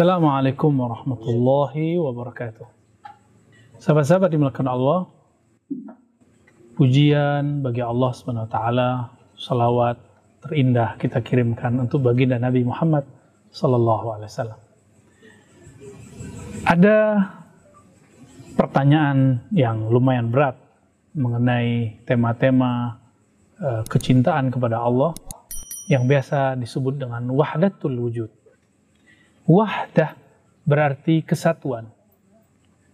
Assalamualaikum warahmatullahi wabarakatuh. Sahabat-sahabat dimulakan Allah, pujian bagi Allah Subhanahu wa salawat terindah kita kirimkan untuk baginda Nabi Muhammad sallallahu alaihi wasallam. Ada pertanyaan yang lumayan berat mengenai tema-tema uh, kecintaan kepada Allah yang biasa disebut dengan wahdatul wujud Wahdah berarti kesatuan.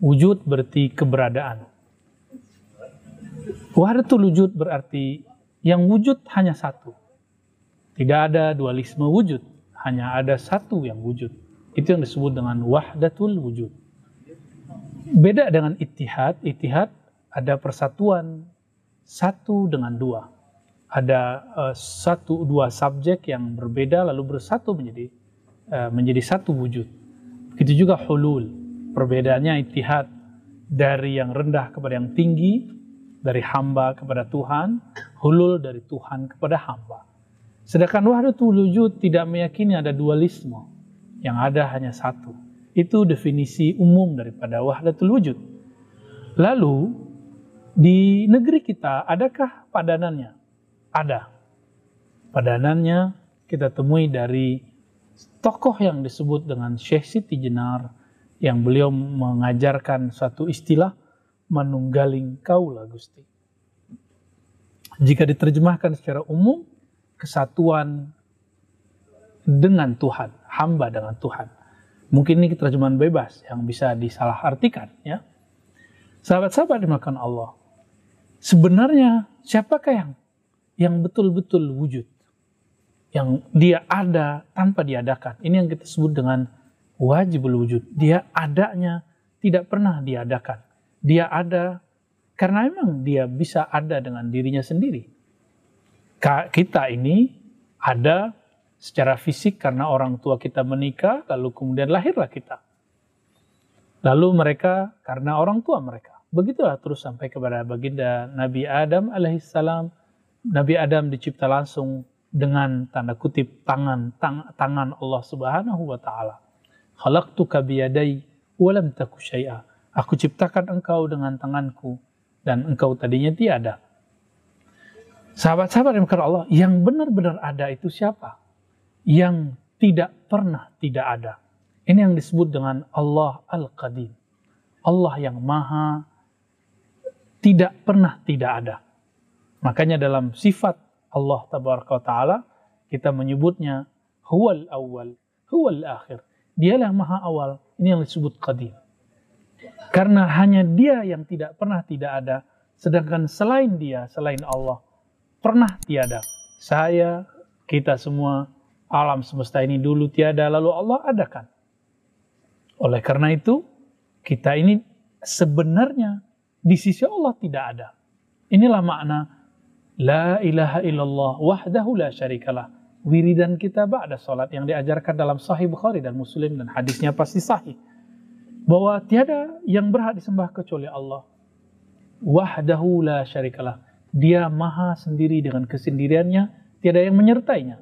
Wujud berarti keberadaan. Wahdatul wujud berarti yang wujud hanya satu. Tidak ada dualisme wujud, hanya ada satu yang wujud. Itu yang disebut dengan wahdatul wujud. Beda dengan itihad, itihad ada persatuan satu dengan dua. Ada uh, satu dua subjek yang berbeda lalu bersatu menjadi menjadi satu wujud. Begitu juga hulul. Perbedaannya itihad dari yang rendah kepada yang tinggi, dari hamba kepada Tuhan, hulul dari Tuhan kepada hamba. Sedangkan wahdatul wujud tidak meyakini ada dualisme, yang ada hanya satu. Itu definisi umum daripada wahdatul wujud. Lalu di negeri kita adakah padanannya? Ada. Padanannya kita temui dari tokoh yang disebut dengan Syekh Siti Jenar yang beliau mengajarkan satu istilah manunggaling kaula Gusti. Jika diterjemahkan secara umum, kesatuan dengan Tuhan, hamba dengan Tuhan. Mungkin ini terjemahan bebas yang bisa disalahartikan ya. Sahabat-sahabat dimakan Allah. Sebenarnya siapakah yang yang betul-betul wujud? Yang dia ada tanpa diadakan. Ini yang kita sebut dengan wajib wujud. Dia adanya tidak pernah diadakan. Dia ada karena memang dia bisa ada dengan dirinya sendiri. Kita ini ada secara fisik karena orang tua kita menikah, lalu kemudian lahirlah kita. Lalu mereka karena orang tua mereka. Begitulah terus sampai kepada baginda Nabi Adam alaihissalam. Nabi Adam dicipta langsung dengan tanda kutip tangan tang, tangan Allah Subhanahu wa taala. Khalaqtuka biyadai wa lam taku syai'a. Aku ciptakan engkau dengan tanganku dan engkau tadinya tiada. Sahabat-sahabat yang Allah, yang benar-benar ada itu siapa? Yang tidak pernah tidak ada. Ini yang disebut dengan Allah Al-Qadim. Allah yang maha tidak pernah tidak ada. Makanya dalam sifat Allah tabaraka taala kita menyebutnya huwal awal, huwal akhir. Dialah maha awal. Ini yang disebut qadim. Karena hanya dia yang tidak pernah tidak ada, sedangkan selain dia, selain Allah, pernah tiada. Saya, kita semua, alam semesta ini dulu tiada, lalu Allah adakan. Oleh karena itu, kita ini sebenarnya di sisi Allah tidak ada. Inilah makna La ilaha illallah wahdahu la syarikalah. Wiridan kita ba'da salat yang diajarkan dalam sahih Bukhari dan Muslim dan hadisnya pasti sahih. Bahwa tiada yang berhak disembah kecuali Allah. Wahdahu la syarikalah. Dia maha sendiri dengan kesendiriannya, tiada yang menyertainya.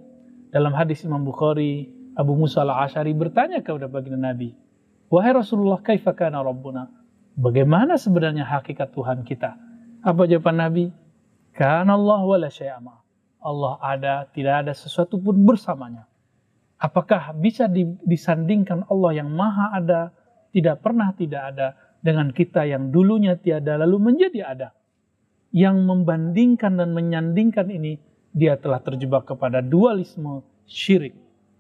Dalam hadis Imam Bukhari, Abu Musa al-Ashari bertanya kepada baginda Nabi, Wahai Rasulullah, kaifakana Rabbuna? Bagaimana sebenarnya hakikat Tuhan kita? Apa jawaban Nabi? Karena Allah wala syai'ama. Allah ada, tidak ada sesuatu pun bersamanya. Apakah bisa disandingkan Allah yang maha ada, tidak pernah tidak ada, dengan kita yang dulunya tiada lalu menjadi ada. Yang membandingkan dan menyandingkan ini, dia telah terjebak kepada dualisme syirik.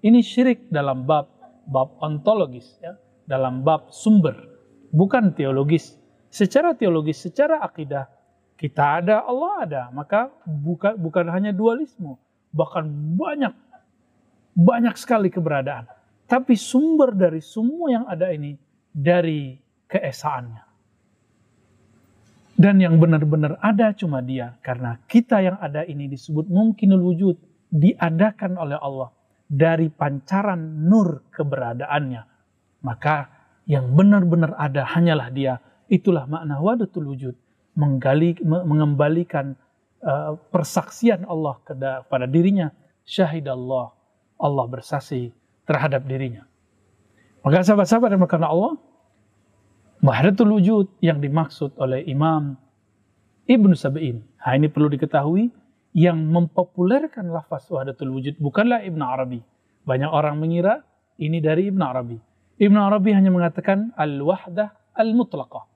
Ini syirik dalam bab bab ontologis, ya, dalam bab sumber, bukan teologis. Secara teologis, secara akidah, kita ada, Allah ada. Maka bukan bukan hanya dualisme, bahkan banyak banyak sekali keberadaan. Tapi sumber dari semua yang ada ini dari keesaannya. Dan yang benar-benar ada cuma dia. Karena kita yang ada ini disebut mungkinul wujud. Diadakan oleh Allah. Dari pancaran nur keberadaannya. Maka yang benar-benar ada hanyalah dia. Itulah makna wadatul wujud menggali, mengembalikan uh, persaksian Allah kepada dirinya. Syahid Allah, Allah bersaksi terhadap dirinya. Maka sahabat-sahabat yang karena Allah, wahdatul wujud yang dimaksud oleh Imam Ibnu Sab'in. Nah, ini perlu diketahui, yang mempopulerkan lafaz wahdatul wujud bukanlah Ibnu Arabi. Banyak orang mengira ini dari Ibnu Arabi. Ibnu Arabi hanya mengatakan al-wahdah al-mutlaqah.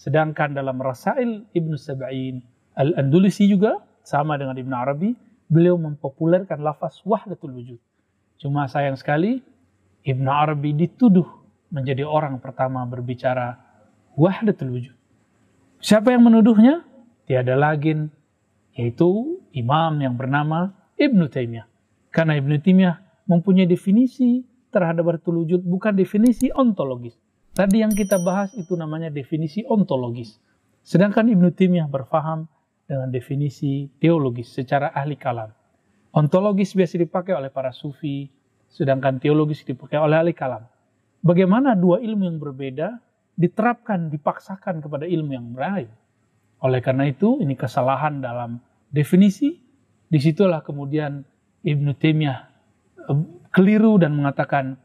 Sedangkan dalam Rasail Ibnu Sab'in Al-Andalusi juga sama dengan Ibnu Arabi, beliau mempopulerkan lafaz wahdatul wujud. Cuma sayang sekali Ibnu Arabi dituduh menjadi orang pertama berbicara wahdatul wujud. Siapa yang menuduhnya? Tiada lagi yaitu imam yang bernama Ibnu Taimiyah. Karena Ibnu Taimiyah mempunyai definisi terhadap wahdatul wujud bukan definisi ontologis. Tadi yang kita bahas itu namanya definisi ontologis. Sedangkan Ibnu Taimiyah berfaham dengan definisi teologis secara ahli kalam. Ontologis biasa dipakai oleh para sufi, sedangkan teologis dipakai oleh ahli kalam. Bagaimana dua ilmu yang berbeda diterapkan, dipaksakan kepada ilmu yang lain. Oleh karena itu, ini kesalahan dalam definisi. Di situlah kemudian Ibnu Taimiyah eh, keliru dan mengatakan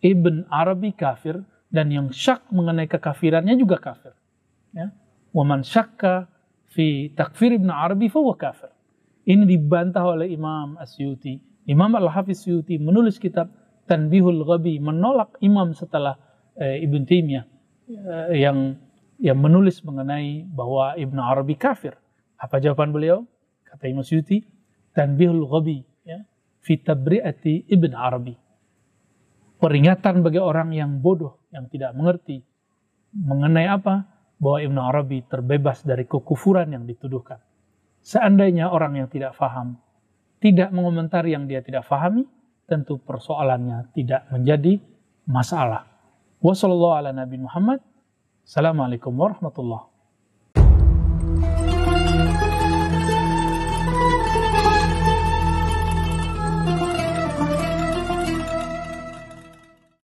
Ibn Arabi kafir dan yang syak mengenai kekafirannya juga kafir. Ya. Waman syakka fi takfir Ibn Arabi fahuwa kafir. Ini dibantah oleh Imam Asyuti. Imam Al-Hafiz Syuti menulis kitab Tanbihul Ghabi menolak imam setelah eh, Ibn Taimiyah eh, yang yang menulis mengenai bahwa Ibn Arabi kafir. Apa jawaban beliau? Kata Imam Syuti, Tanbihul Ghabi ya, fi tabri'ati Ibn Arabi. Peringatan bagi orang yang bodoh, yang tidak mengerti mengenai apa? Bahwa Ibn Arabi terbebas dari kekufuran yang dituduhkan. Seandainya orang yang tidak faham tidak mengomentari yang dia tidak fahami, tentu persoalannya tidak menjadi masalah. Wassalamualaikum warahmatullahi